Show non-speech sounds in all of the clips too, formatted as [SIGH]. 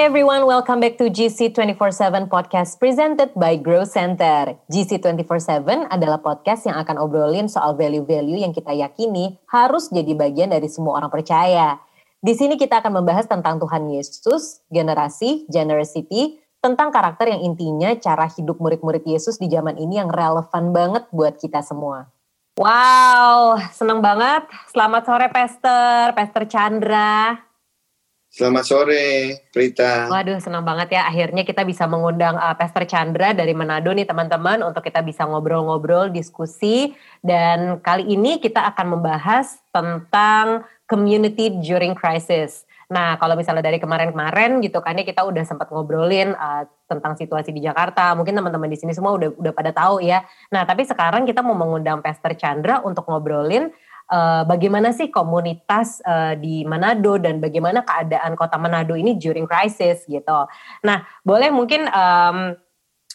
Hi everyone, welcome back to GC 24/7 podcast presented by Grow Center. GC 24/7 adalah podcast yang akan obrolin soal value-value yang kita yakini harus jadi bagian dari semua orang percaya. Di sini kita akan membahas tentang Tuhan Yesus, generasi, generosity, tentang karakter yang intinya cara hidup murid-murid Yesus di zaman ini yang relevan banget buat kita semua. Wow, senang banget. Selamat sore Pastor, Pastor Chandra. Selamat sore, Prita. Waduh, senang banget ya. Akhirnya kita bisa mengundang uh, Pastor Chandra dari Manado nih teman-teman untuk kita bisa ngobrol-ngobrol, diskusi. Dan kali ini kita akan membahas tentang community during crisis. Nah, kalau misalnya dari kemarin-kemarin gitu kan ya kita udah sempat ngobrolin uh, tentang situasi di Jakarta. Mungkin teman-teman di sini semua udah udah pada tahu ya. Nah, tapi sekarang kita mau mengundang Pastor Chandra untuk ngobrolin uh, bagaimana sih komunitas uh, di Manado dan bagaimana keadaan kota Manado ini during crisis gitu. Nah, boleh mungkin um,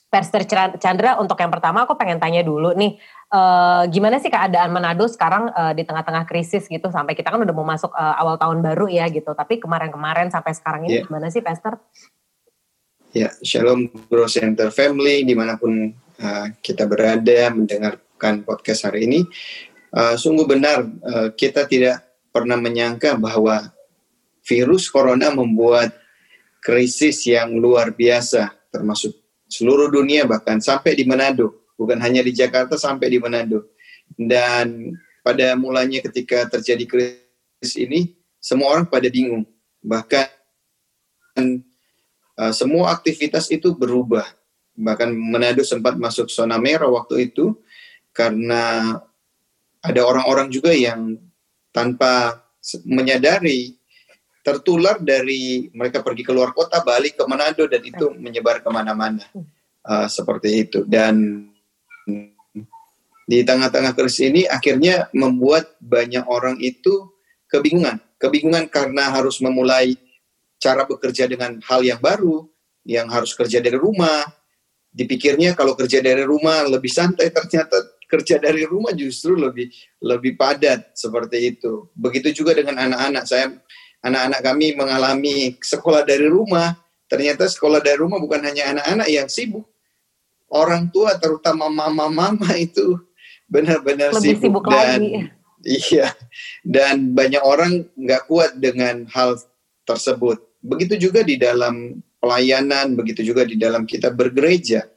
Pastor Chandra untuk yang pertama aku pengen tanya dulu nih, uh, gimana sih keadaan Manado sekarang uh, di tengah-tengah krisis gitu sampai kita kan udah mau masuk uh, awal tahun baru ya gitu, tapi kemarin-kemarin sampai sekarang ini yeah. gimana sih Pastor? Ya, Shalom Grow Center Family di mana pun uh, kita berada mendengarkan podcast hari ini. Uh, sungguh benar uh, kita tidak pernah menyangka bahwa virus corona membuat krisis yang luar biasa termasuk seluruh dunia bahkan sampai di Manado. Bukan hanya di Jakarta sampai di Manado. Dan pada mulanya ketika terjadi krisis ini semua orang pada bingung. Bahkan uh, semua aktivitas itu berubah. Bahkan Manado sempat masuk zona merah waktu itu karena ada orang-orang juga yang tanpa menyadari tertular dari mereka pergi keluar kota balik ke Manado dan itu menyebar ke mana-mana. Uh, seperti itu. Dan di tengah-tengah krisis ini akhirnya membuat banyak orang itu kebingungan. Kebingungan karena harus memulai cara bekerja dengan hal yang baru yang harus kerja dari rumah. Dipikirnya kalau kerja dari rumah lebih santai ternyata kerja dari rumah justru lebih lebih padat seperti itu. Begitu juga dengan anak-anak. Saya anak-anak kami mengalami sekolah dari rumah. Ternyata sekolah dari rumah bukan hanya anak-anak yang sibuk. Orang tua terutama mama-mama itu benar-benar sibuk, sibuk dan lagi. iya dan banyak orang nggak kuat dengan hal tersebut. Begitu juga di dalam pelayanan, begitu juga di dalam kita bergereja.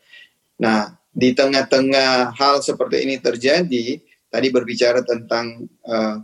Nah, di tengah-tengah hal seperti ini terjadi, tadi berbicara tentang uh,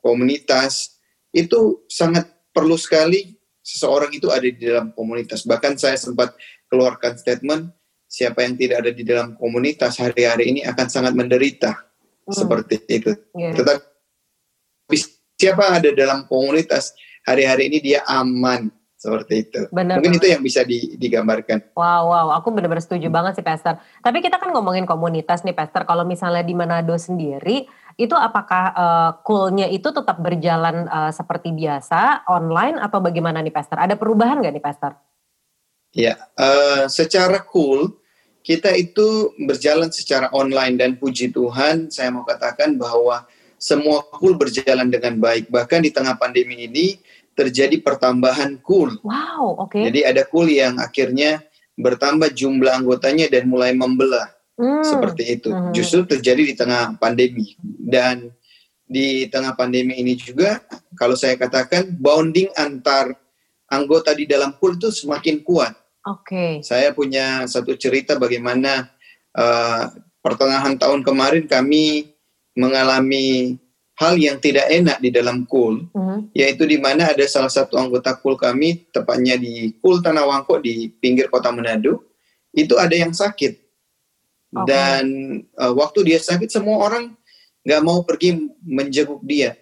komunitas, itu sangat perlu sekali seseorang itu ada di dalam komunitas. Bahkan saya sempat keluarkan statement, siapa yang tidak ada di dalam komunitas hari-hari ini akan sangat menderita. Hmm. Seperti itu. Yeah. Tetapi siapa ada dalam komunitas hari-hari ini dia aman seperti itu. Benar, Mungkin itu yang bisa digambarkan. Wow, wow, aku benar-benar setuju banget sih, Pastor. Tapi kita kan ngomongin komunitas nih, Pastor. Kalau misalnya di Manado sendiri, itu apakah uh, coolnya itu tetap berjalan uh, seperti biasa, online atau bagaimana nih, Pastor? Ada perubahan nggak nih, Pastor? Ya, uh, secara cool kita itu berjalan secara online dan puji Tuhan, saya mau katakan bahwa semua cool berjalan dengan baik. Bahkan di tengah pandemi ini terjadi pertambahan kul. Wow, oke. Okay. Jadi ada kul yang akhirnya bertambah jumlah anggotanya dan mulai membelah. Hmm. Seperti itu. Hmm. Justru terjadi di tengah pandemi dan di tengah pandemi ini juga kalau saya katakan bonding antar anggota di dalam kul itu semakin kuat. Oke. Okay. Saya punya satu cerita bagaimana uh, pertengahan tahun kemarin kami mengalami hal yang tidak enak di dalam kul, mm-hmm. yaitu di mana ada salah satu anggota kul kami, tepatnya di kul Tanah Wangko di pinggir kota Manado, itu ada yang sakit. Okay. Dan uh, waktu dia sakit, semua orang nggak mau pergi menjenguk dia.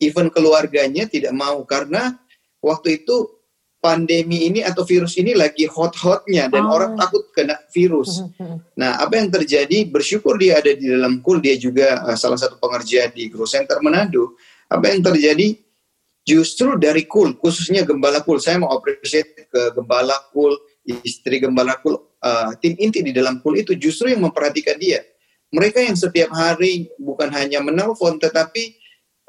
Even keluarganya tidak mau karena waktu itu pandemi ini atau virus ini lagi hot-hotnya dan oh. orang takut kena virus. Hmm, hmm, hmm. Nah, apa yang terjadi? Bersyukur dia ada di dalam kul, dia juga uh, salah satu pengerja di Grow Center Manado. Apa yang terjadi? Justru dari kul, khususnya gembala kul, saya mau appreciate ke gembala kul, istri gembala kul, uh, tim inti di dalam kul itu justru yang memperhatikan dia. Mereka yang setiap hari bukan hanya menelpon, tetapi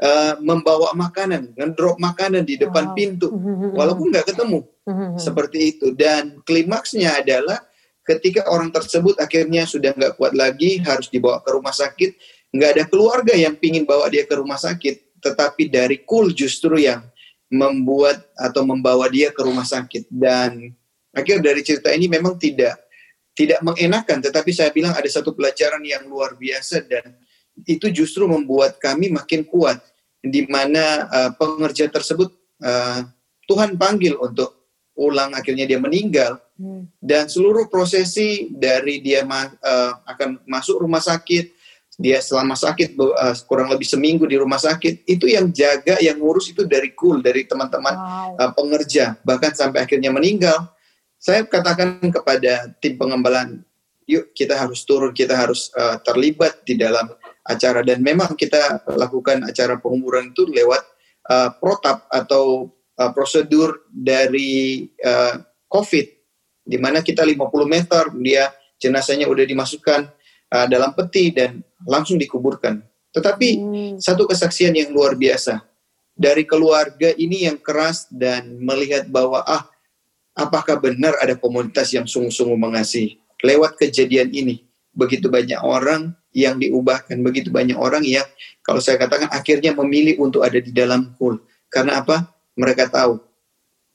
uh, membawa makanan, ngedrop makanan di depan wow. pintu, [LAUGHS] walaupun nggak ketemu, [LAUGHS] seperti itu. Dan klimaksnya adalah ketika orang tersebut akhirnya sudah nggak kuat lagi, harus dibawa ke rumah sakit, nggak ada keluarga yang pingin bawa dia ke rumah sakit, tetapi dari kul justru yang membuat atau membawa dia ke rumah sakit dan akhir dari cerita ini memang tidak tidak mengenakan tetapi saya bilang ada satu pelajaran yang luar biasa dan itu justru membuat kami makin kuat di mana uh, pengerja tersebut uh, Tuhan panggil untuk ulang akhirnya dia meninggal hmm. dan seluruh prosesi dari dia ma uh, akan masuk rumah sakit dia selama sakit uh, kurang lebih seminggu di rumah sakit itu yang jaga yang ngurus itu dari kul dari teman-teman wow. uh, pengerja bahkan sampai akhirnya meninggal saya katakan kepada tim pengembalaan yuk kita harus turun kita harus uh, terlibat di dalam acara dan memang kita lakukan acara penguburan itu lewat uh, protap atau uh, prosedur dari uh, COVID di mana kita 50 meter dia jenazahnya udah dimasukkan uh, dalam peti dan langsung dikuburkan. Tetapi hmm. satu kesaksian yang luar biasa dari keluarga ini yang keras dan melihat bahwa ah apakah benar ada komunitas yang sungguh-sungguh mengasihi. Lewat kejadian ini begitu banyak orang yang diubahkan, begitu banyak orang yang kalau saya katakan akhirnya memilih untuk ada di dalam kul. Karena apa? Mereka tahu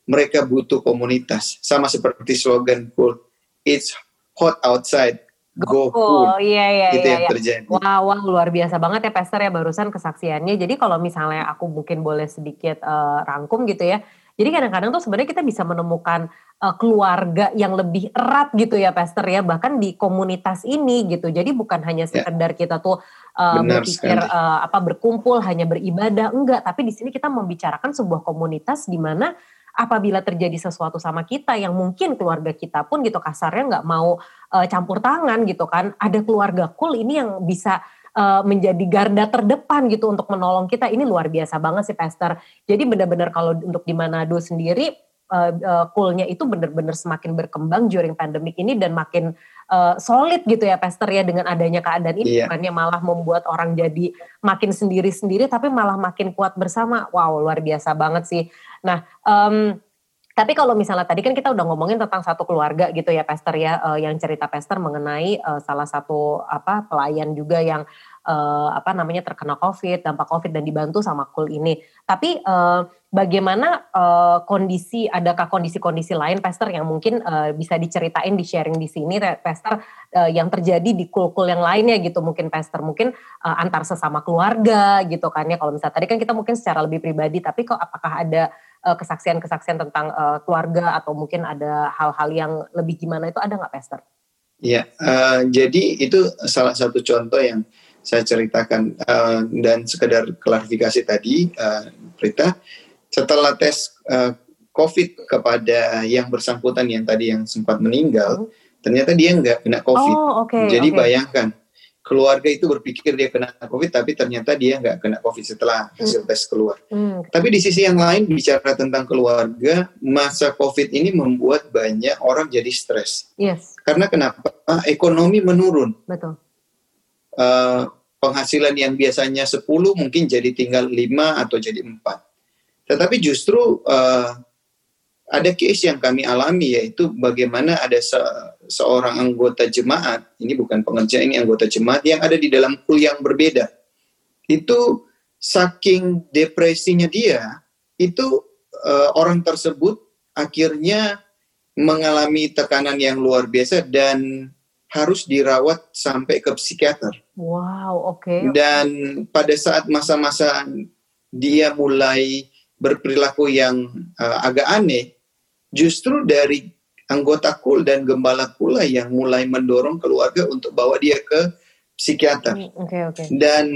mereka butuh komunitas. Sama seperti slogan kul, it's hot outside, go full. Iya iya itu iya, yang iya. terjadi. Wah, wah luar biasa banget ya Pastor ya barusan kesaksiannya. Jadi kalau misalnya aku mungkin boleh sedikit uh, rangkum gitu ya. Jadi kadang-kadang tuh sebenarnya kita bisa menemukan uh, keluarga yang lebih erat gitu ya Pastor ya bahkan di komunitas ini gitu. Jadi bukan hanya ya. sekedar ya. kita tuh uh, berpikir uh, apa berkumpul hanya beribadah enggak, tapi di sini kita membicarakan sebuah komunitas di mana apabila terjadi sesuatu sama kita yang mungkin keluarga kita pun gitu kasarnya nggak mau uh, campur tangan gitu kan ada keluarga cool ini yang bisa uh, menjadi garda terdepan gitu untuk menolong kita. Ini luar biasa banget sih Pastor. Jadi benar-benar kalau untuk di Manado sendiri uh, uh, coolnya itu benar-benar semakin berkembang during pandemic ini dan makin uh, solid gitu ya Pastor ya dengan adanya keadaan ini. Yeah. bukannya malah membuat orang jadi makin sendiri-sendiri tapi malah makin kuat bersama. Wow luar biasa banget sih. Nah, um, tapi kalau misalnya tadi kan kita udah ngomongin tentang satu keluarga gitu ya, Pastor ya, uh, yang cerita Pastor mengenai uh, salah satu apa pelayan juga yang uh, apa namanya terkena COVID, dampak COVID dan dibantu sama Kul ini. Tapi uh, bagaimana uh, kondisi, adakah kondisi-kondisi lain, Pastor yang mungkin uh, bisa diceritain, di sharing di sini, Pastor uh, yang terjadi di kul-kul yang lainnya gitu, mungkin Pastor, mungkin uh, antar sesama keluarga gitu kan ya. Kalau misalnya tadi kan kita mungkin secara lebih pribadi, tapi kok apakah ada kesaksian-kesaksian tentang uh, keluarga atau mungkin ada hal-hal yang lebih gimana itu ada nggak Pastor? Ya, uh, jadi itu salah satu contoh yang saya ceritakan uh, dan sekedar klarifikasi tadi, uh, Prita, setelah tes uh, COVID kepada yang bersangkutan yang tadi yang sempat meninggal, hmm. ternyata dia nggak kena COVID. Oh, okay, Jadi okay. bayangkan keluarga itu berpikir dia kena COVID, tapi ternyata dia nggak kena COVID setelah hasil tes keluar. Hmm. Tapi di sisi yang lain bicara tentang keluarga, masa COVID ini membuat banyak orang jadi stres. Yes. Karena kenapa? Ekonomi menurun. Betul. Uh, penghasilan yang biasanya 10 mungkin jadi tinggal 5 atau jadi 4. Tetapi justru uh, ada case yang kami alami yaitu bagaimana ada se seorang anggota jemaat, ini bukan pengerja ini anggota jemaat yang ada di dalam kul yang berbeda. Itu saking depresinya dia, itu uh, orang tersebut akhirnya mengalami tekanan yang luar biasa dan harus dirawat sampai ke psikiater. Wow, oke. Okay. Dan pada saat masa-masa dia mulai berperilaku yang uh, agak aneh, justru dari anggota kul dan gembala kula yang mulai mendorong keluarga untuk bawa dia ke psikiater. Hmm, okay, okay. Dan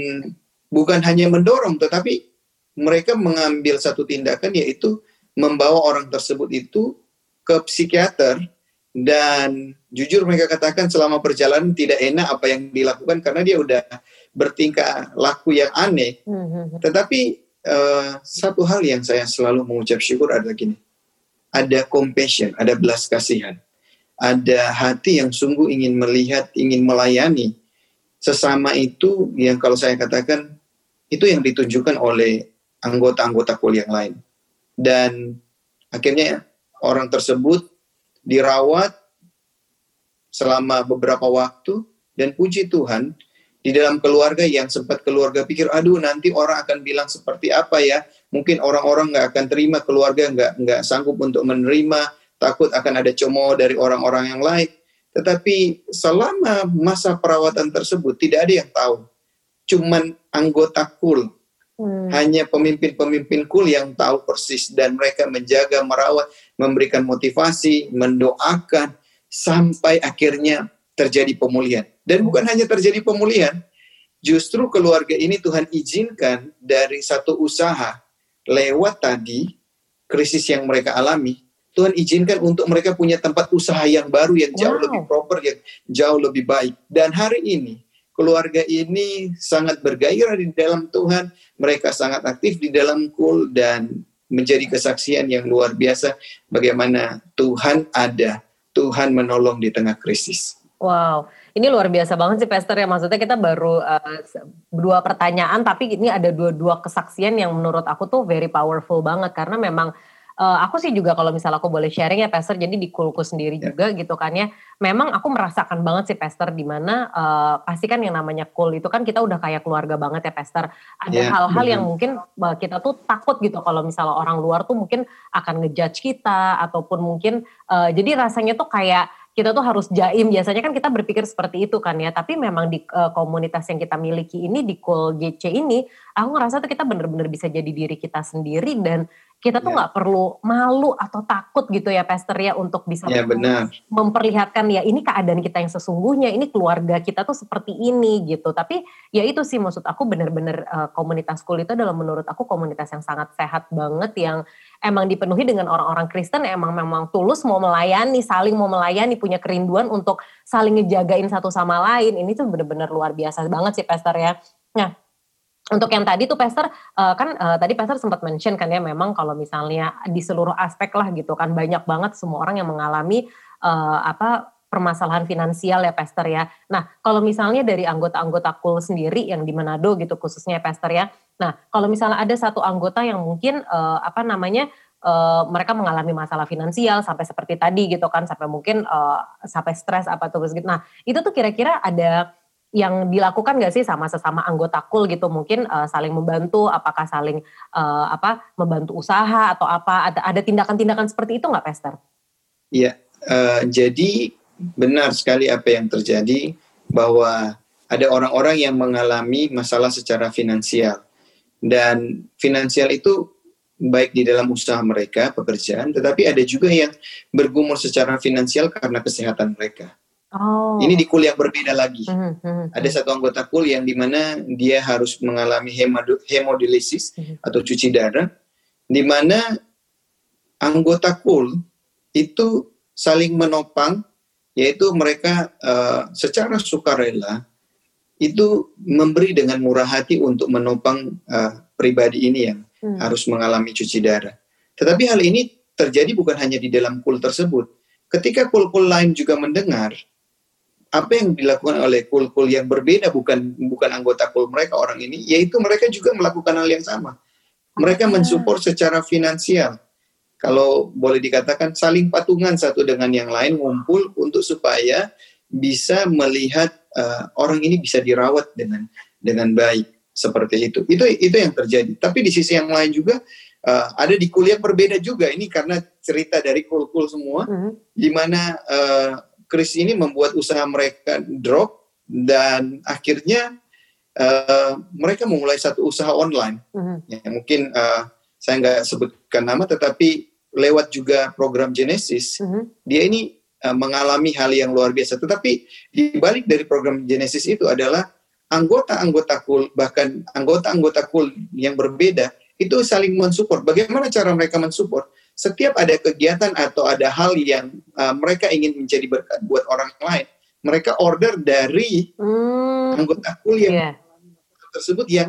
bukan hanya mendorong, tetapi mereka mengambil satu tindakan yaitu membawa orang tersebut itu ke psikiater dan jujur mereka katakan selama perjalanan tidak enak apa yang dilakukan karena dia udah bertingkah laku yang aneh. Hmm, hmm, tetapi uh, satu hal yang saya selalu mengucap syukur adalah gini ada compassion, ada belas kasihan, ada hati yang sungguh ingin melihat, ingin melayani. Sesama itu yang kalau saya katakan itu yang ditunjukkan oleh anggota-anggota kul yang lain. Dan akhirnya orang tersebut dirawat selama beberapa waktu dan puji Tuhan di dalam keluarga yang sempat keluarga pikir aduh nanti orang akan bilang seperti apa ya mungkin orang-orang nggak akan terima keluarga nggak nggak sanggup untuk menerima takut akan ada cemooh dari orang-orang yang lain tetapi selama masa perawatan tersebut tidak ada yang tahu cuman anggota kul hmm. hanya pemimpin-pemimpin kul yang tahu persis dan mereka menjaga merawat memberikan motivasi mendoakan sampai akhirnya terjadi pemulihan. Dan bukan hanya terjadi pemulihan, justru keluarga ini Tuhan izinkan dari satu usaha lewat tadi krisis yang mereka alami, Tuhan izinkan untuk mereka punya tempat usaha yang baru yang jauh wow. lebih proper, yang jauh lebih baik. Dan hari ini keluarga ini sangat bergairah di dalam Tuhan, mereka sangat aktif di dalam kul dan menjadi kesaksian yang luar biasa bagaimana Tuhan ada, Tuhan menolong di tengah krisis. Wow, ini luar biasa banget sih Pastor ya. Maksudnya kita baru uh, dua pertanyaan, tapi ini ada dua-dua kesaksian yang menurut aku tuh very powerful banget karena memang uh, aku sih juga kalau misalnya aku boleh sharing ya Pastor, jadi di kulku sendiri yeah. juga gitu kan ya. Memang aku merasakan banget sih Pastor di mana uh, pasti kan yang namanya kul itu kan kita udah kayak keluarga banget ya Pastor. Ada ya, hal-hal yeah, yang mungkin uh, kita tuh takut gitu kalau misalnya orang luar tuh mungkin akan ngejudge kita ataupun mungkin uh, jadi rasanya tuh kayak kita tuh harus jaim. Biasanya kan kita berpikir seperti itu kan ya. Tapi memang di uh, komunitas yang kita miliki ini di Cool GC ini, aku ngerasa tuh kita bener-bener bisa jadi diri kita sendiri dan kita tuh ya. nggak yeah. perlu malu atau takut gitu ya Pastor ya untuk bisa yeah, benar. memperlihatkan ya ini keadaan kita yang sesungguhnya, ini keluarga kita tuh seperti ini gitu. Tapi ya itu sih maksud aku bener-bener uh, komunitas cool itu adalah menurut aku komunitas yang sangat sehat banget yang emang dipenuhi dengan orang-orang Kristen emang memang tulus mau melayani, saling mau melayani, punya kerinduan untuk saling ngejagain satu sama lain. Ini tuh bener-bener luar biasa banget sih Pastor ya. Nah, untuk yang tadi tuh Pastor uh, kan uh, tadi Pastor sempat mention kan ya memang kalau misalnya di seluruh aspek lah gitu kan banyak banget semua orang yang mengalami uh, apa permasalahan finansial ya Pastor ya. Nah, kalau misalnya dari anggota-anggota KUL sendiri yang di Manado gitu khususnya ya Pastor ya. Nah, kalau misalnya ada satu anggota yang mungkin uh, apa namanya uh, mereka mengalami masalah finansial sampai seperti tadi gitu kan sampai mungkin uh, sampai stres apa tuh gitu. Nah, itu tuh kira-kira ada yang dilakukan gak sih sama sesama anggota kul gitu mungkin uh, saling membantu apakah saling uh, apa membantu usaha atau apa ada ada tindakan-tindakan seperti itu nggak Pester? Iya uh, jadi benar sekali apa yang terjadi bahwa ada orang-orang yang mengalami masalah secara finansial dan finansial itu baik di dalam usaha mereka pekerjaan tetapi ada juga yang bergumul secara finansial karena kesehatan mereka Oh. Ini di kul yang berbeda lagi. Mm -hmm. Ada satu anggota kul yang di mana dia harus mengalami hemodialisis mm -hmm. atau cuci darah, di mana anggota kul itu saling menopang, yaitu mereka uh, secara sukarela itu memberi dengan murah hati untuk menopang uh, pribadi ini yang mm. harus mengalami cuci darah. Tetapi hal ini terjadi bukan hanya di dalam kul tersebut. Ketika kul-kul lain juga mendengar, apa yang dilakukan oleh kul-kul yang berbeda bukan bukan anggota kul mereka orang ini yaitu mereka juga melakukan hal yang sama mereka ah. mensupport secara finansial kalau boleh dikatakan saling patungan satu dengan yang lain ngumpul untuk supaya bisa melihat uh, orang ini bisa dirawat dengan dengan baik seperti itu itu itu yang terjadi tapi di sisi yang lain juga uh, ada di kuliah berbeda juga ini karena cerita dari kul-kul semua mm -hmm. di mana uh, krisis ini membuat usaha mereka drop dan akhirnya uh, mereka memulai satu usaha online. Mm-hmm. Ya, mungkin uh, saya nggak sebutkan nama, tetapi lewat juga program Genesis, mm-hmm. dia ini uh, mengalami hal yang luar biasa. Tetapi di balik dari program Genesis itu adalah anggota-anggota kul, bahkan anggota-anggota kul yang berbeda itu saling mensupport. Bagaimana cara mereka mensupport? setiap ada kegiatan atau ada hal yang uh, mereka ingin menjadi berkat buat orang lain, mereka order dari hmm. anggota kuliah yeah. tersebut yang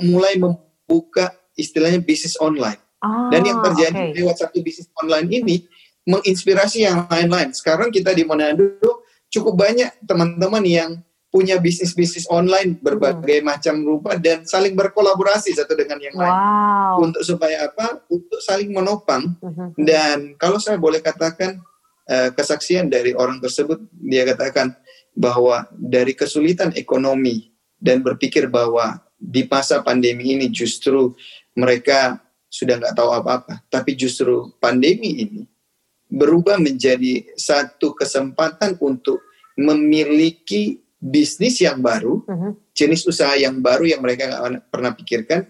mulai membuka istilahnya bisnis online. Oh, Dan yang terjadi okay. lewat satu bisnis online ini menginspirasi yang lain-lain. Sekarang kita di Manado cukup banyak teman-teman yang punya bisnis-bisnis online berbagai hmm. macam rupa dan saling berkolaborasi satu dengan yang lain. Wow. Untuk supaya apa? Untuk saling menopang. Hmm. Dan kalau saya boleh katakan uh, kesaksian dari orang tersebut, dia katakan bahwa dari kesulitan ekonomi dan berpikir bahwa di masa pandemi ini justru mereka sudah nggak tahu apa-apa, tapi justru pandemi ini berubah menjadi satu kesempatan untuk memiliki bisnis yang baru, uh-huh. jenis usaha yang baru yang mereka nggak pernah pikirkan,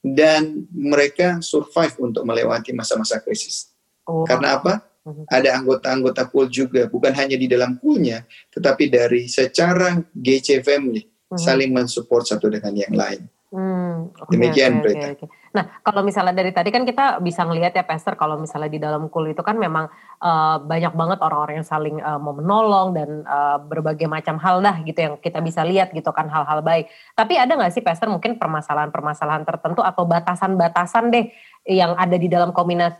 dan mereka survive untuk melewati masa-masa krisis. Oh. Karena apa? Uh-huh. Ada anggota-anggota pool juga, bukan hanya di dalam poolnya, tetapi dari secara GC family uh-huh. saling mensupport satu dengan yang lain. Hmm, okay, Demikian okay, okay, okay. Nah, kalau misalnya dari tadi kan kita bisa ngelihat ya Pastor kalau misalnya di dalam kul itu kan memang uh, banyak banget orang-orang yang saling uh, mau menolong dan uh, berbagai macam hal dah gitu yang kita bisa lihat gitu kan hal-hal baik. Tapi ada nggak sih Pastor mungkin permasalahan-permasalahan tertentu atau batasan-batasan deh yang ada di dalam komunitas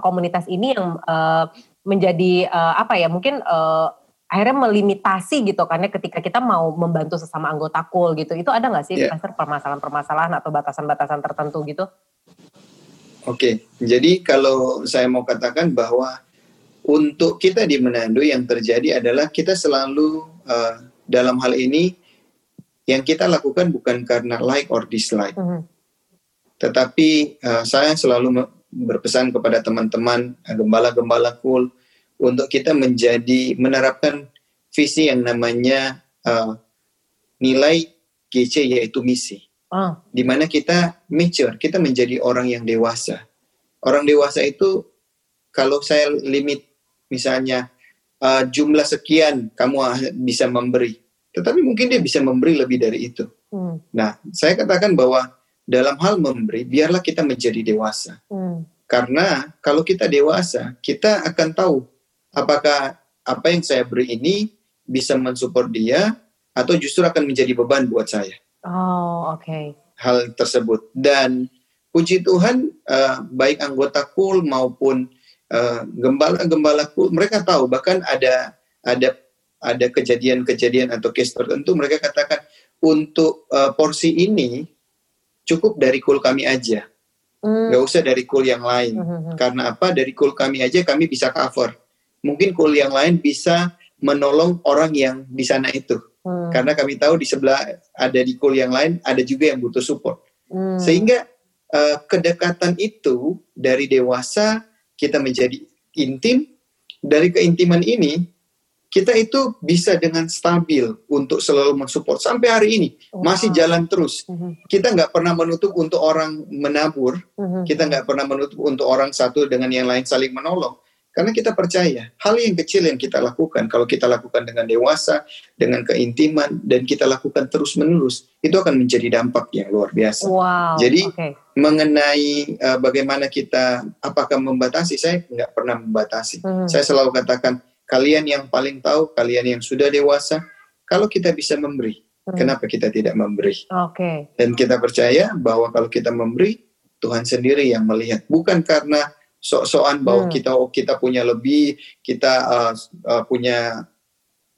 komunitas ini yang uh, menjadi uh, apa ya mungkin uh, akhirnya melimitasi gitu kan ya ketika kita mau membantu sesama anggota kul gitu itu ada nggak sih yeah. permasalahan-permasalahan atau batasan-batasan tertentu gitu? Oke, okay. jadi kalau saya mau katakan bahwa untuk kita di Manado yang terjadi adalah kita selalu uh, dalam hal ini yang kita lakukan bukan karena like or dislike, mm -hmm. tetapi uh, saya selalu berpesan kepada teman-teman gembala-gembala kul untuk kita menjadi menerapkan visi yang namanya uh, nilai GC yaitu misi. Oh. Di mana kita mature, kita menjadi orang yang dewasa. Orang dewasa itu kalau saya limit misalnya uh, jumlah sekian kamu bisa memberi, tetapi mungkin dia bisa memberi lebih dari itu. Hmm. Nah, saya katakan bahwa dalam hal memberi, biarlah kita menjadi dewasa. Hmm. Karena kalau kita dewasa, kita akan tahu apakah apa yang saya beri ini bisa mensupport dia atau justru akan menjadi beban buat saya. Oh, oke. Okay. Hal tersebut dan puji Tuhan uh, baik anggota kul maupun uh, gembala-gembala kul mereka tahu bahkan ada ada ada kejadian-kejadian atau case tertentu mereka katakan untuk uh, porsi ini cukup dari kul kami aja. Mm. Gak usah dari kul yang lain. Mm -hmm. Karena apa? Dari kul kami aja kami bisa cover mungkin kul yang lain bisa menolong orang yang di sana itu. Hmm. Karena kami tahu di sebelah ada di kul yang lain ada juga yang butuh support. Hmm. Sehingga uh, kedekatan itu dari dewasa kita menjadi intim, dari keintiman ini kita itu bisa dengan stabil untuk selalu mensupport sampai hari ini wow. masih jalan terus. Uh-huh. Kita nggak pernah menutup untuk orang menabur, uh-huh. kita nggak pernah menutup untuk orang satu dengan yang lain saling menolong. Karena kita percaya hal yang kecil yang kita lakukan, kalau kita lakukan dengan dewasa, dengan keintiman, dan kita lakukan terus-menerus, itu akan menjadi dampak yang luar biasa. Wow, Jadi okay. mengenai uh, bagaimana kita, apakah membatasi, saya nggak pernah membatasi. Hmm. Saya selalu katakan, kalian yang paling tahu, kalian yang sudah dewasa, kalau kita bisa memberi, hmm. kenapa kita tidak memberi? Okay. Dan kita percaya bahwa kalau kita memberi, Tuhan sendiri yang melihat, bukan karena sok-sokan bahwa hmm. kita oh, kita punya lebih, kita uh, uh, punya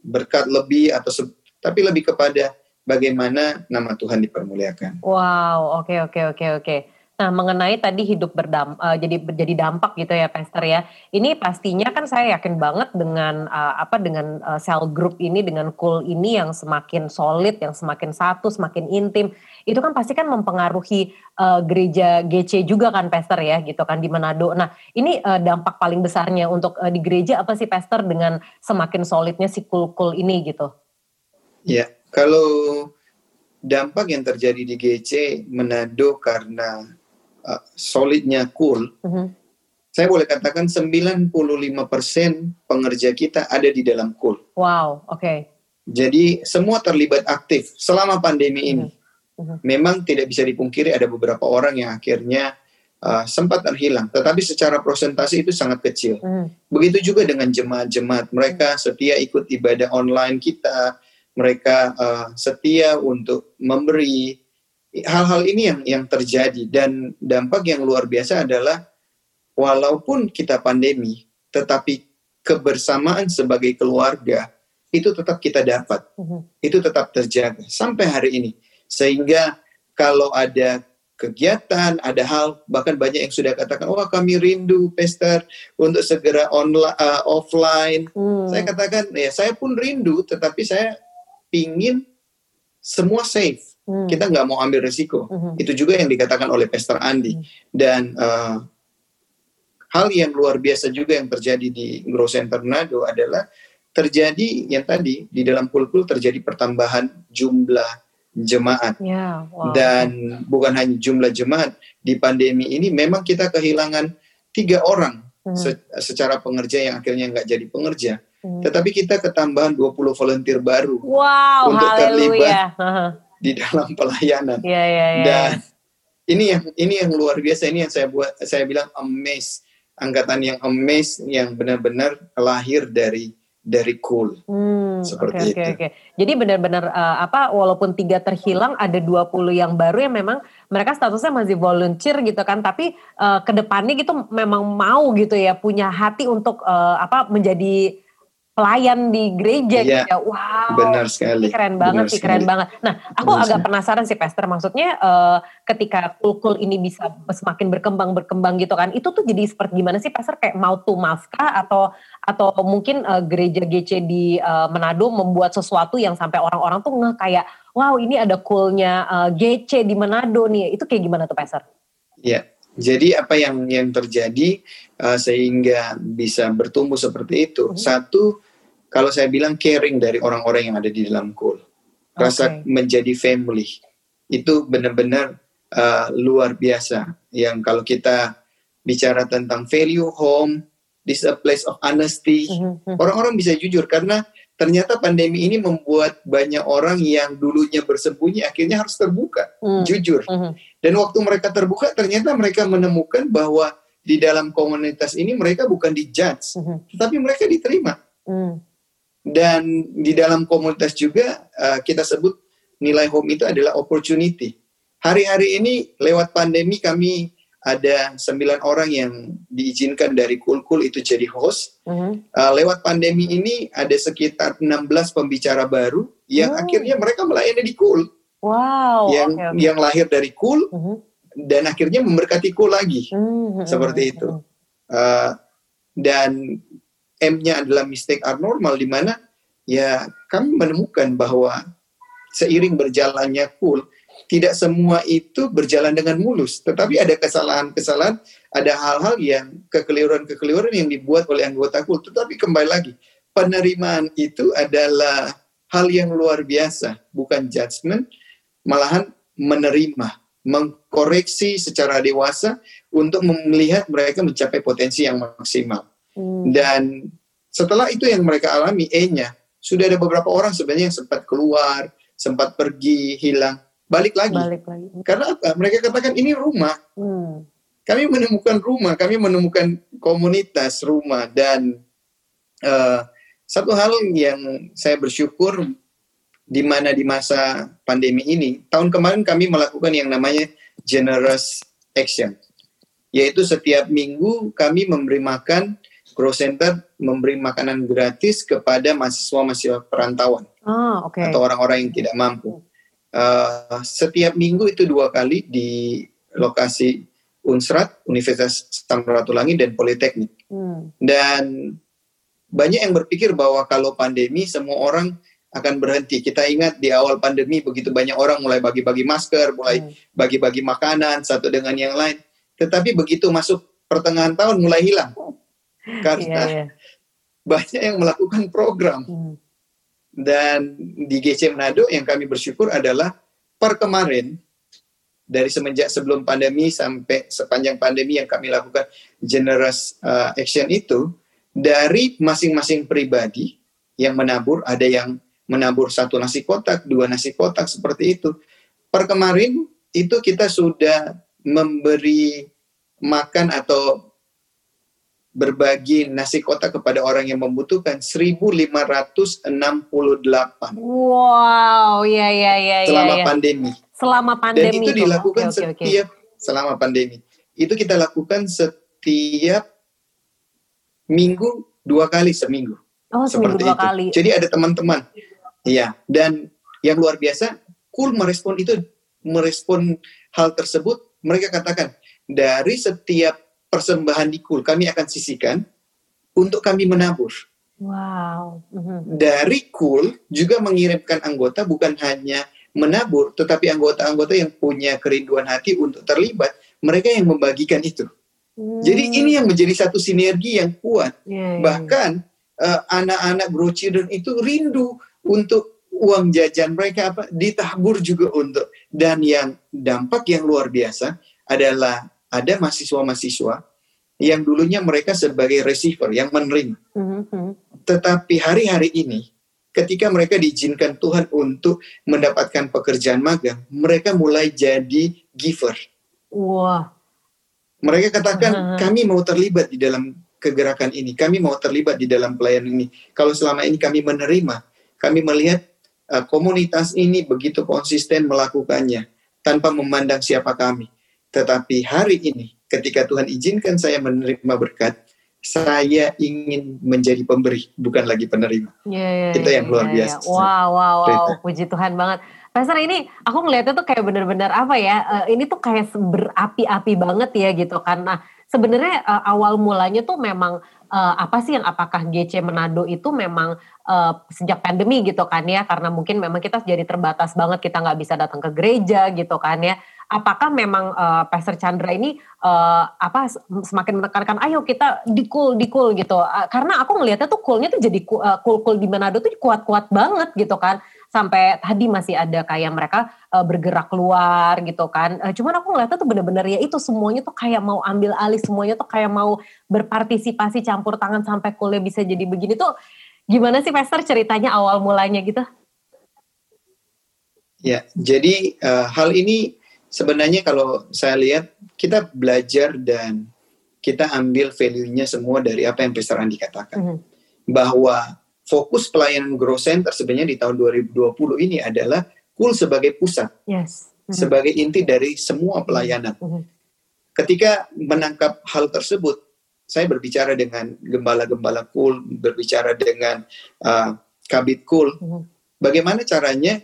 berkat lebih atau tapi lebih kepada bagaimana nama Tuhan dipermuliakan. Wow, oke okay, oke okay, oke okay, oke. Nah, mengenai tadi hidup berdam uh, jadi jadi dampak gitu ya, Pastor ya. Ini pastinya kan saya yakin banget dengan uh, apa dengan uh, sel group ini dengan cool ini yang semakin solid, yang semakin satu, semakin intim. Itu kan pasti kan mempengaruhi uh, gereja GC juga kan, Pastor ya, gitu kan di Manado. Nah, ini uh, dampak paling besarnya untuk uh, di gereja apa sih, Pastor dengan semakin solidnya si cool-cool ini gitu? Ya, kalau dampak yang terjadi di GC Manado karena uh, solidnya cool, uh-huh. saya boleh katakan 95% pengerja kita ada di dalam cool. Wow, oke. Okay. Jadi semua terlibat aktif selama pandemi ini. Uh-huh. Memang tidak bisa dipungkiri ada beberapa orang yang akhirnya uh, sempat terhilang, tetapi secara prosentasi itu sangat kecil. Uh-huh. Begitu juga dengan jemaat-jemaat, mereka setia ikut ibadah online kita, mereka uh, setia untuk memberi, hal-hal ini yang yang terjadi dan dampak yang luar biasa adalah walaupun kita pandemi tetapi kebersamaan sebagai keluarga itu tetap kita dapat, uh-huh. itu tetap terjaga sampai hari ini. Sehingga kalau ada kegiatan, ada hal bahkan banyak yang sudah katakan, wah kami rindu pester untuk segera online, uh, offline. Hmm. Saya katakan, ya saya pun rindu, tetapi saya ingin semua safe. Hmm. Kita nggak mau ambil resiko. Hmm. Itu juga yang dikatakan oleh Pester Andi. Hmm. Dan uh, hal yang luar biasa juga yang terjadi di Grow Center Manado adalah terjadi yang tadi di dalam kulkul terjadi pertambahan jumlah jemaat. Yeah, wow. Dan bukan hanya jumlah jemaat, di pandemi ini memang kita kehilangan tiga orang hmm. se secara pengerja yang akhirnya nggak jadi pengerja. Hmm. Tetapi kita ketambahan 20 volunteer baru wow, untuk terlibat [LAUGHS] di dalam [LAUGHS] pelayanan. Yeah, yeah, yeah. Dan ini yang ini yang luar biasa ini yang saya buat saya bilang amazed angkatan yang amazed yang benar-benar lahir dari dari cool. Hmm, seperti okay, itu. Okay, okay. Jadi benar-benar uh, apa walaupun tiga terhilang ada 20 yang baru yang memang mereka statusnya masih volunteer gitu kan tapi uh, ke depannya gitu memang mau gitu ya punya hati untuk uh, apa menjadi pelayan di gereja ya, gitu ya. Wow. Benar sekali. keren banget sih, keren banget. Nah, aku benar agak sekali. penasaran sih Pastor, maksudnya uh, ketika kulkul ini bisa semakin berkembang berkembang gitu kan, itu tuh jadi seperti gimana sih Pastor kayak mau to kah atau atau mungkin uh, gereja GC di uh, Manado membuat sesuatu yang sampai orang-orang tuh nggak kayak wow ini ada coolnya uh, GC di Manado nih. Itu kayak gimana tuh Pastor? Iya. Jadi apa yang yang terjadi uh, sehingga bisa bertumbuh seperti itu? Hmm. Satu, kalau saya bilang caring dari orang-orang yang ada di dalam cool, rasa okay. menjadi family itu benar-benar uh, luar biasa. Yang kalau kita bicara tentang value home, this a place of honesty, hmm, hmm. orang-orang bisa jujur karena ternyata pandemi ini membuat banyak orang yang dulunya bersembunyi akhirnya harus terbuka, hmm. jujur. Hmm. Dan waktu mereka terbuka ternyata mereka menemukan bahwa di dalam komunitas ini mereka bukan dijudge, hmm. tetapi mereka diterima. Hmm. Dan di dalam komunitas juga uh, kita sebut nilai home itu adalah opportunity. Hari-hari ini lewat pandemi kami ada sembilan orang yang diizinkan dari Kulkul itu jadi host. Uh-huh. Uh, lewat pandemi ini ada sekitar 16 pembicara baru yang uh akhirnya mereka melayani di Kul. Wow. Yang okay, okay. yang lahir dari Kul uh-huh. dan akhirnya memberkati Kul lagi. Uh-huh. Seperti itu. Uh, dan M-nya adalah mistake are normal di mana ya kami menemukan bahwa seiring berjalannya Kul tidak semua itu berjalan dengan mulus, tetapi ada kesalahan-kesalahan, ada hal-hal yang kekeliruan-kekeliruan yang dibuat oleh anggota KUL. Tetapi kembali lagi, penerimaan itu adalah hal yang luar biasa, bukan judgement, malahan menerima, mengkoreksi secara dewasa untuk melihat mereka mencapai potensi yang maksimal. Hmm. Dan setelah itu yang mereka alami, E-nya, sudah ada beberapa orang sebenarnya yang sempat keluar, sempat pergi, hilang balik lagi. Balik lagi. Karena apa? Mereka katakan ini rumah. Hmm. Kami menemukan rumah, kami menemukan komunitas rumah dan uh, satu hal yang saya bersyukur di mana di masa pandemi ini, tahun kemarin kami melakukan yang namanya generous action, yaitu setiap minggu kami memberi makan Grow Center memberi makanan gratis kepada mahasiswa-mahasiswa perantauan oh, okay. atau orang-orang yang tidak mampu uh, setiap minggu itu dua kali di lokasi Unsrat, Universitas Samratulangi dan Politeknik. Hmm. Dan banyak yang berpikir bahwa kalau pandemi semua orang akan berhenti. Kita ingat di awal pandemi begitu banyak orang mulai bagi-bagi masker, mulai hmm. bagi-bagi makanan satu dengan yang lain. Tetapi begitu masuk pertengahan tahun mulai hilang. [LAUGHS] Karena yeah, yeah. banyak yang melakukan program. Hmm. Dan di GC Manado yang kami bersyukur adalah per kemarin dari semenjak sebelum pandemi sampai sepanjang pandemi yang kami lakukan generous uh, action itu dari masing-masing pribadi yang menabur ada yang menabur satu nasi kotak, dua nasi kotak seperti itu. Per kemarin itu kita sudah memberi makan atau berbagi nasi kotak kepada orang yang membutuhkan 1568. Wow, ya ya ya Selama ya, pandemi. Selama pandemi. Dan itu dilakukan okay, okay, setiap okay. selama pandemi. Itu kita lakukan setiap minggu dua kali seminggu. Oh, seperti dua itu. kali. Jadi ada teman-teman. Iya, dan yang luar biasa, cool merespon itu, merespon hal tersebut, mereka katakan, dari setiap persembahan di cool, kami akan sisihkan untuk kami menabur. Wow. Mm-hmm. Dari cool juga mengirimkan anggota bukan hanya menabur, tetapi anggota-anggota yang punya kerinduan hati untuk terlibat, mereka yang membagikan itu. Hmm. Jadi ini yang menjadi satu sinergi yang kuat. Yeah, yeah. Bahkan uh, anak-anak grow children itu rindu untuk uang jajan mereka apa ditabur juga untuk dan yang dampak yang luar biasa adalah ada mahasiswa-mahasiswa yang dulunya mereka sebagai receiver yang menerima. Mm-hmm. Tetapi hari-hari ini ketika mereka diizinkan Tuhan untuk mendapatkan pekerjaan magang, mereka mulai jadi giver. Wah. Mereka katakan uh-huh. kami mau terlibat di dalam kegerakan ini, kami mau terlibat di dalam pelayanan ini. Kalau selama ini kami menerima, kami melihat uh, komunitas ini begitu konsisten melakukannya tanpa memandang siapa kami. Tetapi hari ini, ketika Tuhan izinkan saya menerima berkat, saya ingin menjadi pemberi, bukan lagi penerima. Yeah, yeah, Itu yang luar yeah, biasa. Yeah. Wow, wow, wow. Puji Tuhan banget. Pastor ini aku ngeliatnya tuh kayak bener-bener apa ya, uh, ini tuh kayak berapi-api banget ya gitu. Nah sebenarnya uh, awal mulanya tuh memang uh, apa sih yang apakah GC Manado itu memang uh, sejak pandemi gitu kan ya karena mungkin memang kita jadi terbatas banget kita nggak bisa datang ke gereja gitu kan ya apakah memang uh, Pastor Chandra ini uh, apa semakin menekankan ayo kita dikul dikul gitu uh, karena aku ngelihatnya tuh coolnya tuh jadi uh, cool cool di Manado tuh kuat-kuat banget gitu kan sampai tadi masih ada kayak mereka uh, bergerak keluar gitu kan. Uh, cuman aku ngeliatnya tuh bener-bener ya itu semuanya tuh kayak mau ambil alih, semuanya tuh kayak mau berpartisipasi campur tangan sampai kuliah bisa jadi begini tuh gimana sih Pastor ceritanya awal mulanya gitu? Ya, jadi uh, hal ini sebenarnya kalau saya lihat kita belajar dan kita ambil value-nya semua dari apa yang Pastor Andi katakan. Mm -hmm. Bahwa fokus pelayanan Grow Center sebenarnya di tahun 2020 ini adalah Kul sebagai pusat, yes. mm-hmm. sebagai inti dari semua pelayanan. Mm-hmm. Ketika menangkap hal tersebut, saya berbicara dengan gembala-gembala Kul, berbicara dengan uh, kabit Kul, mm-hmm. bagaimana caranya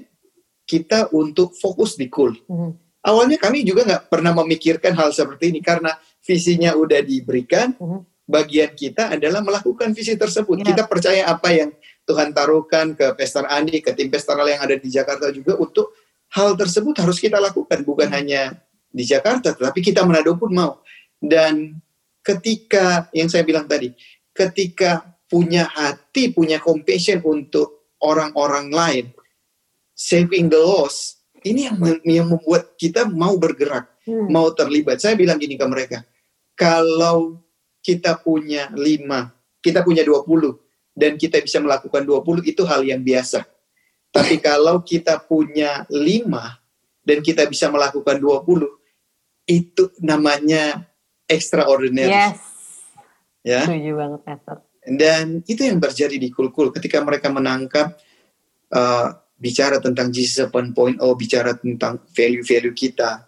kita untuk fokus di Kul. Mm-hmm. Awalnya kami juga nggak pernah memikirkan hal seperti ini karena visinya udah diberikan. Mm-hmm bagian kita adalah melakukan visi tersebut. Ya. Kita percaya apa yang Tuhan taruhkan ke Pastor Andi, ke tim pastoral yang ada di Jakarta juga untuk hal tersebut harus kita lakukan bukan hanya di Jakarta, tetapi kita Manado pun mau. Dan ketika yang saya bilang tadi, ketika punya hati, punya compassion untuk orang-orang lain, saving the lost, ini yang yang membuat kita mau bergerak, hmm. mau terlibat. Saya bilang gini ke mereka, kalau kita punya lima, kita punya dua puluh, dan kita bisa melakukan dua puluh itu hal yang biasa. Tapi [LAUGHS] kalau kita punya lima dan kita bisa melakukan dua puluh, itu namanya extraordinary. Yes. Ya. Setuju banget, Pastor. Dan itu yang terjadi di Kulkul ketika mereka menangkap uh, bicara tentang Jesus 7.0, bicara tentang value-value kita,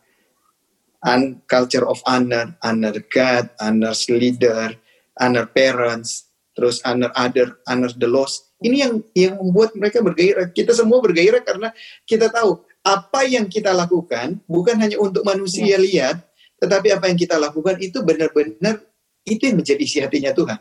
un culture of honor, honor God, honor leader, honor parents, terus honor other, honor the lost. Ini yang yang membuat mereka bergairah. Kita semua bergairah karena kita tahu apa yang kita lakukan bukan hanya untuk manusia ya. lihat, tetapi apa yang kita lakukan itu benar-benar itu yang menjadi isi hatinya Tuhan.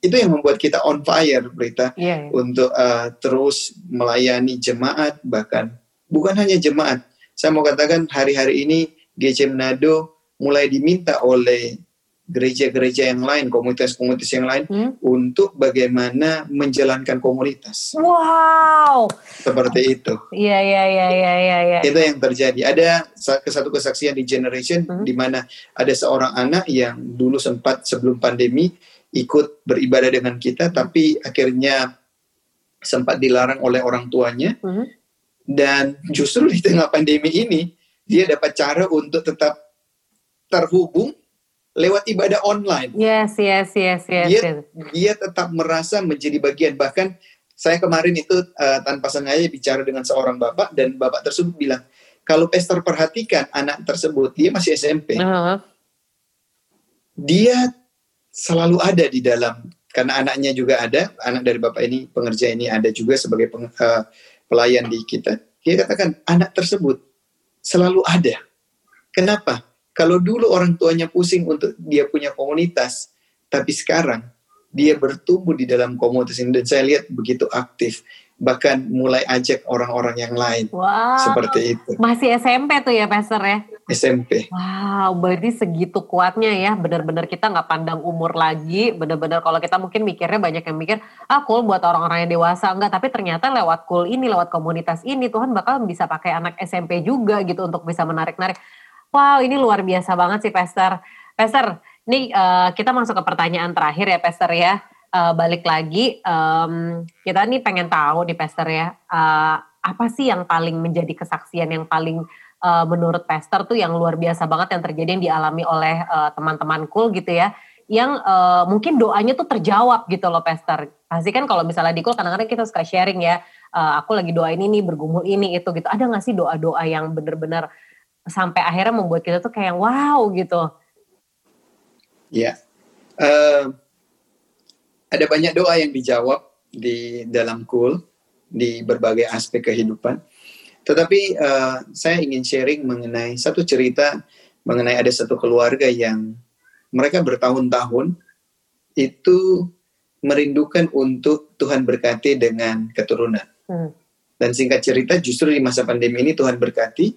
Itu yang membuat kita on fire berita ya, ya. untuk uh, terus melayani jemaat bahkan bukan hanya jemaat. Saya mau katakan hari-hari ini GC Manado mulai diminta oleh gereja-gereja yang lain, komunitas-komunitas yang lain hmm? untuk bagaimana menjalankan komunitas. Wow. Seperti itu. Iya iya iya iya iya. Ya. Itu yang terjadi. Ada satu kesaksian di generation hmm? di mana ada seorang anak yang dulu sempat sebelum pandemi ikut beribadah dengan kita, tapi akhirnya sempat dilarang oleh orang tuanya. Hmm? Dan justru di tengah pandemi ini dia dapat cara untuk tetap terhubung lewat ibadah online. Yes, yes, yes, yes. Dia, yes. dia tetap merasa menjadi bagian. Bahkan saya kemarin itu uh, tanpa sengaja bicara dengan seorang bapak dan bapak tersebut bilang, kalau pastor perhatikan anak tersebut, dia masih SMP. Uh -huh. Dia selalu ada di dalam karena anaknya juga ada, anak dari bapak ini pengerja ini ada juga sebagai peng, uh, pelayan di kita. Dia katakan anak tersebut selalu ada. Kenapa? Kalau dulu orang tuanya pusing untuk dia punya komunitas, tapi sekarang dia bertumbuh di dalam komunitas ini dan saya lihat begitu aktif bahkan mulai ajak orang-orang yang lain wow. seperti itu. Masih SMP tuh ya Pastor ya? SMP. Wow, berarti segitu kuatnya ya. Benar-benar kita nggak pandang umur lagi. Benar-benar kalau kita mungkin mikirnya banyak yang mikir, ah cool buat orang-orang yang dewasa enggak. Tapi ternyata lewat cool ini, lewat komunitas ini, Tuhan bakal bisa pakai anak SMP juga gitu untuk bisa menarik-narik. Wow, ini luar biasa banget sih Pastor. Pastor, ini uh, kita masuk ke pertanyaan terakhir ya Pastor ya uh, balik lagi um, kita nih pengen tahu nih Pester ya uh, apa sih yang paling menjadi kesaksian yang paling uh, menurut Pester tuh yang luar biasa banget yang terjadi yang dialami oleh uh, teman-teman cool gitu ya yang uh, mungkin doanya tuh terjawab gitu loh Pester pasti kan kalau misalnya di cool kadang-kadang kita suka sharing ya uh, aku lagi doain ini bergumul ini itu gitu. Ada nggak sih doa-doa yang bener-bener sampai akhirnya membuat kita tuh kayak wow gitu? Ya uh, ada banyak doa yang dijawab di dalam kul di berbagai aspek kehidupan. Tetapi uh, saya ingin sharing mengenai satu cerita mengenai ada satu keluarga yang mereka bertahun-tahun itu merindukan untuk Tuhan berkati dengan keturunan. Hmm. Dan singkat cerita justru di masa pandemi ini Tuhan berkati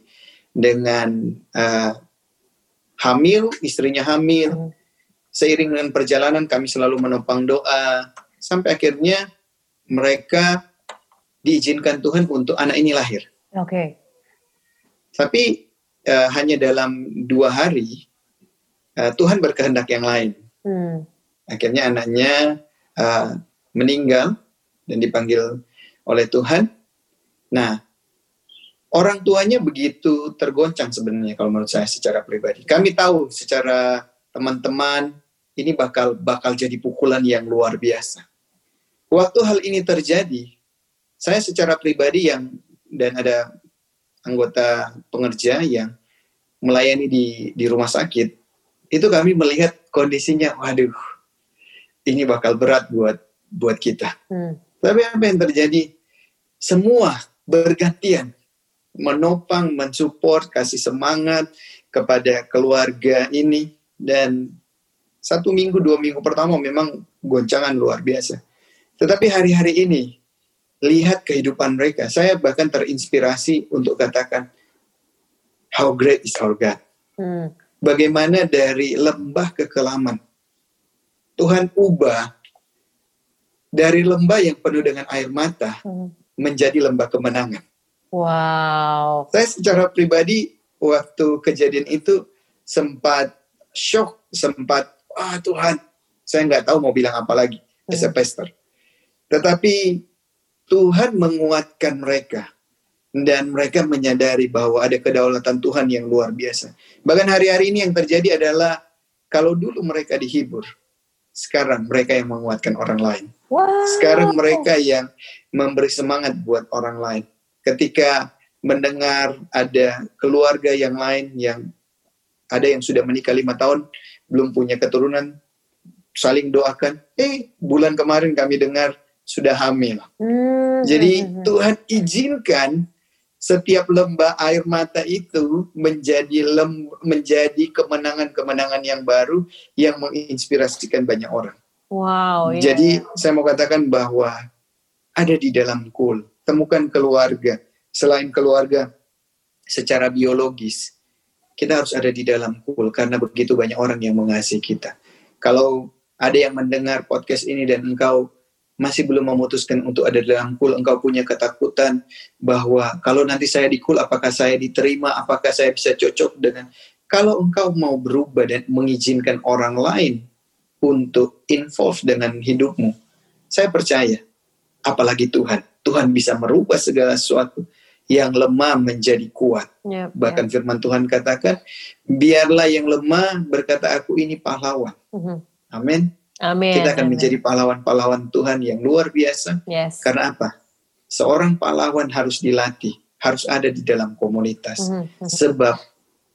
dengan uh, hamil, istrinya hamil, hmm seiring dengan perjalanan kami selalu menopang doa sampai akhirnya mereka diizinkan Tuhan untuk anak ini lahir. Oke. Okay. Tapi uh, hanya dalam dua hari uh, Tuhan berkehendak yang lain. Hmm. Akhirnya anaknya uh, meninggal dan dipanggil oleh Tuhan. Nah, orang tuanya begitu tergoncang sebenarnya kalau menurut saya secara pribadi. Kami tahu secara teman-teman ini bakal bakal jadi pukulan yang luar biasa. Waktu hal ini terjadi, saya secara pribadi yang dan ada anggota pengerja yang melayani di di rumah sakit, itu kami melihat kondisinya, waduh, ini bakal berat buat buat kita. Hmm. Tapi apa yang terjadi? Semua bergantian menopang, mensupport, kasih semangat kepada keluarga ini dan satu minggu, dua minggu pertama memang goncangan luar biasa. Tetapi hari-hari ini, lihat kehidupan mereka. Saya bahkan terinspirasi untuk katakan, how great is our God. Hmm. Bagaimana dari lembah ke kelaman. Tuhan ubah dari lembah yang penuh dengan air mata hmm. menjadi lembah kemenangan. Wow. Saya secara pribadi waktu kejadian itu sempat shock, sempat ah Tuhan, saya nggak tahu mau bilang apa lagi hmm. as a pastor. Tetapi Tuhan menguatkan mereka dan mereka menyadari bahwa ada kedaulatan Tuhan yang luar biasa. Bahkan hari-hari ini yang terjadi adalah kalau dulu mereka dihibur, sekarang mereka yang menguatkan orang lain. Wow. Sekarang mereka yang memberi semangat buat orang lain. Ketika mendengar ada keluarga yang lain yang ada yang sudah menikah lima tahun, belum punya keturunan, saling doakan. Eh, bulan kemarin kami dengar sudah hamil. Hmm. Jadi. Tuhan izinkan setiap lembah air mata itu menjadi lem, menjadi kemenangan-kemenangan yang baru yang menginspirasikan banyak orang. Wow. Yeah. Jadi saya mau katakan bahwa ada di dalam kul, temukan keluarga. Selain keluarga secara biologis, kita harus ada di dalam kul karena begitu banyak orang yang mengasihi kita. Kalau ada yang mendengar podcast ini dan engkau masih belum memutuskan untuk ada dalam kul, engkau punya ketakutan bahwa kalau nanti saya di kul, apakah saya diterima, apakah saya bisa cocok dengan kalau engkau mau berubah dan mengizinkan orang lain untuk involve dengan hidupmu, saya percaya, apalagi Tuhan, Tuhan bisa merubah segala sesuatu yang lemah menjadi kuat. Yep, Bahkan yep. firman Tuhan katakan, biarlah yang lemah berkata aku ini pahlawan. Mm-hmm. Amin. Amin. Kita akan Amin. menjadi pahlawan-pahlawan Tuhan yang luar biasa. Yes. Karena apa? Seorang pahlawan harus dilatih, harus ada di dalam komunitas. Mm-hmm. Sebab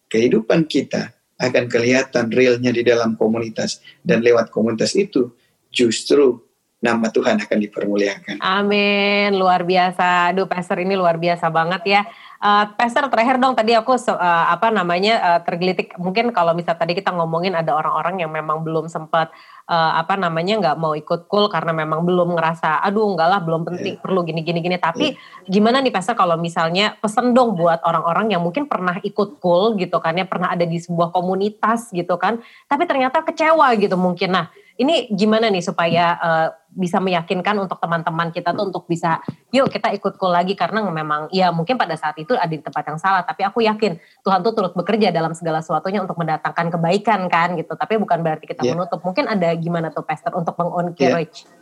kehidupan kita akan kelihatan realnya di dalam komunitas dan lewat komunitas itu justru nama Tuhan akan dipermuliakan. Amin, luar biasa. Aduh, Pastor ini luar biasa banget ya. Uh, Pastor terakhir dong tadi aku uh, apa namanya uh, tergelitik mungkin kalau misal tadi kita ngomongin ada orang-orang yang memang belum sempat uh, apa namanya nggak mau ikut cool karena memang belum ngerasa aduh enggak lah belum penting yeah. perlu gini gini gini tapi yeah. gimana nih Pastor kalau misalnya pesen dong buat orang-orang yang mungkin pernah ikut cool gitu kan ya pernah ada di sebuah komunitas gitu kan tapi ternyata kecewa gitu mungkin nah ini gimana nih supaya uh, bisa meyakinkan untuk teman-teman kita tuh untuk bisa yuk kita ikut cool lagi. Karena memang ya mungkin pada saat itu ada di tempat yang salah. Tapi aku yakin Tuhan tuh turut bekerja dalam segala sesuatunya untuk mendatangkan kebaikan kan gitu. Tapi bukan berarti kita yeah. menutup. Mungkin ada gimana tuh pastor untuk mengencourage? Yeah.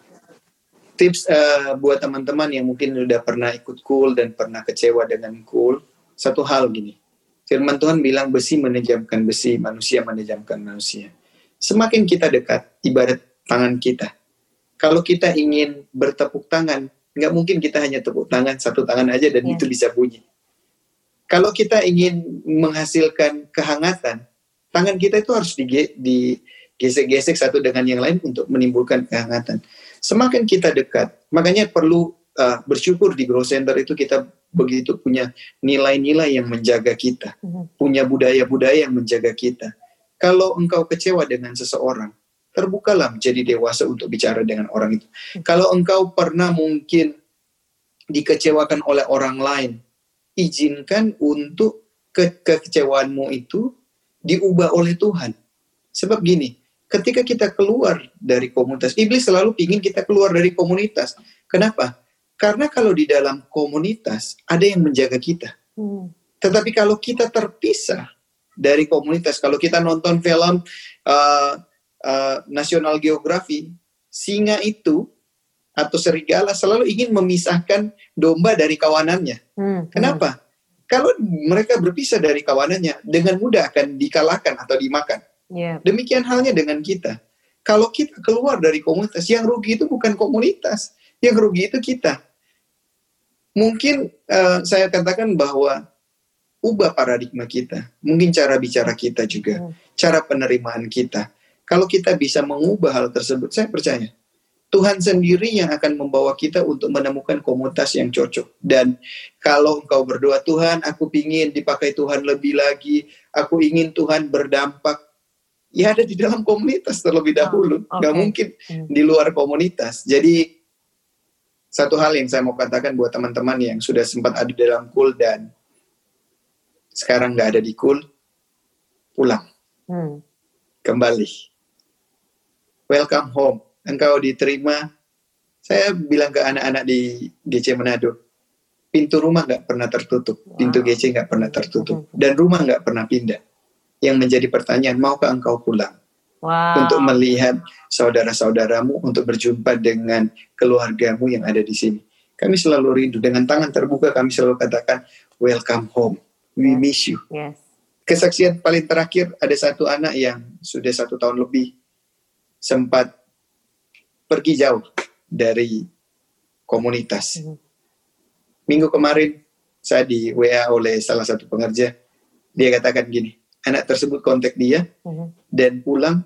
tips uh, buat teman-teman yang mungkin udah pernah ikut cool dan pernah kecewa dengan cool satu hal gini. Firman Tuhan bilang besi menejamkan besi manusia menejamkan manusia semakin kita dekat ibarat tangan kita. Kalau kita ingin bertepuk tangan, nggak mungkin kita hanya tepuk tangan satu tangan aja dan yeah. itu bisa bunyi. Kalau kita ingin menghasilkan kehangatan, tangan kita itu harus digesek-gesek satu dengan yang lain untuk menimbulkan kehangatan. Semakin kita dekat, makanya perlu uh, bersyukur di Grow Center itu kita begitu punya nilai-nilai yang menjaga kita, mm-hmm. punya budaya-budaya yang menjaga kita kalau engkau kecewa dengan seseorang, terbukalah menjadi dewasa untuk bicara dengan orang itu. Kalau engkau pernah mungkin dikecewakan oleh orang lain, izinkan untuk ke kekecewaanmu itu diubah oleh Tuhan. Sebab gini, ketika kita keluar dari komunitas, iblis selalu ingin kita keluar dari komunitas. Kenapa? Karena kalau di dalam komunitas ada yang menjaga kita. Hmm. Tetapi kalau kita terpisah, dari komunitas. Kalau kita nonton film uh, uh, National Geography, singa itu atau serigala selalu ingin memisahkan domba dari kawanannya. Hmm, hmm. Kenapa? Hmm. Kalau mereka berpisah dari kawanannya, dengan mudah akan dikalahkan atau dimakan. Yeah. Demikian halnya dengan kita. Kalau kita keluar dari komunitas, yang rugi itu bukan komunitas, yang rugi itu kita. Mungkin uh, saya katakan bahwa ubah paradigma kita, mungkin cara bicara kita juga, hmm. cara penerimaan kita. Kalau kita bisa mengubah hal tersebut, saya percaya Tuhan sendiri yang akan membawa kita untuk menemukan komunitas yang cocok. Dan kalau engkau berdoa, Tuhan, aku ingin dipakai Tuhan lebih lagi, aku ingin Tuhan berdampak, ya ada di dalam komunitas terlebih ah, dahulu, oh, okay. mungkin hmm. di luar komunitas. Jadi satu hal yang saya mau katakan buat teman-teman yang sudah sempat ada dalam kul dan sekarang nggak ada di kul, pulang. Hmm. Kembali. Welcome home. Engkau diterima. Saya bilang ke anak-anak di GC Manado, pintu rumah nggak pernah tertutup, wow. pintu GC nggak pernah tertutup, dan rumah nggak pernah pindah. Yang menjadi pertanyaan, maukah engkau pulang? Wow. Untuk melihat saudara-saudaramu, untuk berjumpa dengan keluargamu yang ada di sini. Kami selalu rindu dengan tangan terbuka. Kami selalu katakan, welcome home we yes. miss you. Yes. Kesaksian paling terakhir ada satu anak yang sudah satu tahun lebih sempat pergi jauh dari komunitas. Mm. Minggu kemarin saya di WA oleh salah satu pengerja, dia katakan gini, anak tersebut kontak dia mm. dan pulang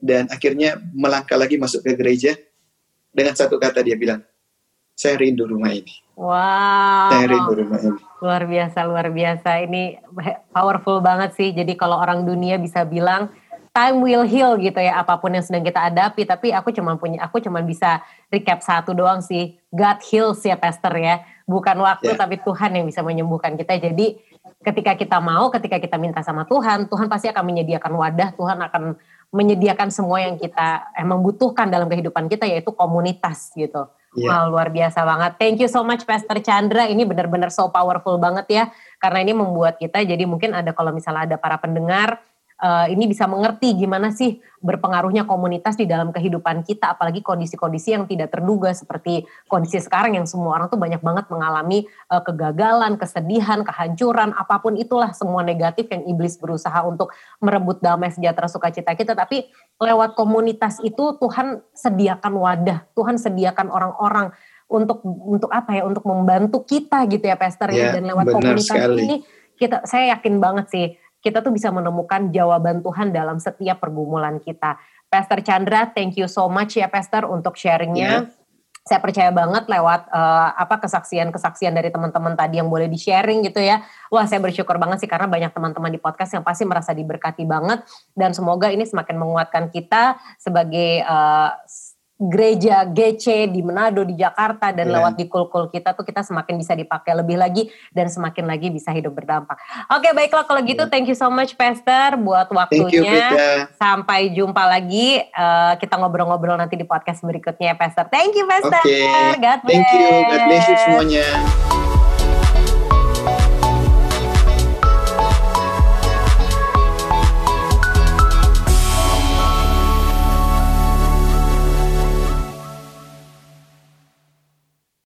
dan akhirnya melangkah lagi masuk ke gereja dengan satu kata dia bilang, saya rindu rumah ini. Wow. Saya rindu rumah ini. Luar biasa, luar biasa. Ini powerful banget sih. Jadi kalau orang dunia bisa bilang time will heal gitu ya apa pun yang sedang kita hadapi. Tapi aku cuma punya, aku cuma bisa recap satu doang sih. God heals ya Pastor ya. Bukan waktu yeah. tapi Tuhan yang bisa menyembuhkan kita. Jadi ketika kita mau, ketika kita minta sama Tuhan, Tuhan pasti akan menyediakan wadah. Tuhan akan menyediakan semua yang kita emang butuhkan dalam kehidupan kita yaitu komunitas gitu. Yeah. Wow, luar biasa banget. Thank you so much Pastor Chandra. Ini benar-benar so powerful banget ya. Karena ini membuat kita jadi mungkin ada kalau misalnya ada para pendengar uh, ini bisa mengerti gimana sih berpengaruhnya komunitas di dalam kehidupan kita, apalagi kondisi-kondisi yang tidak terduga seperti kondisi sekarang yang semua orang tuh banyak banget mengalami uh, kegagalan, kesedihan, kehancuran, apa pun itulah semua negatif yang iblis berusaha untuk merebut damai sejahtera sukacita kita. Tapi lewat komunitas itu Tuhan sediakan wadah, Tuhan sediakan orang-orang untuk untuk apa ya untuk membantu kita gitu ya Pastor ya, ya. dan lewat komunitas sekali. ini kita saya yakin banget sih kita tuh bisa menemukan jawaban Tuhan dalam setiap pergumulan kita. Pastor Chandra, thank you so much ya Pastor untuk sharingnya. Yeah saya percaya banget lewat uh, apa kesaksian-kesaksian dari teman-teman tadi yang boleh di-sharing gitu ya. Wah, saya bersyukur banget sih karena banyak teman-teman di podcast yang pasti merasa diberkati banget dan semoga ini semakin menguatkan kita sebagai uh, gereja GC di Manado di Jakarta dan yeah. lewat di kul-kul kita tuh kita semakin bisa dipakai lebih lagi dan semakin lagi bisa hidup berdampak. Oke okay, baiklah kalau gitu yeah. thank you so much Pastor buat waktunya. You, Sampai jumpa lagi uh, kita ngobrol-ngobrol nanti di podcast berikutnya ya Pastor. Thank you Pastor. Okay. God bless. Thank you. God bless you semuanya.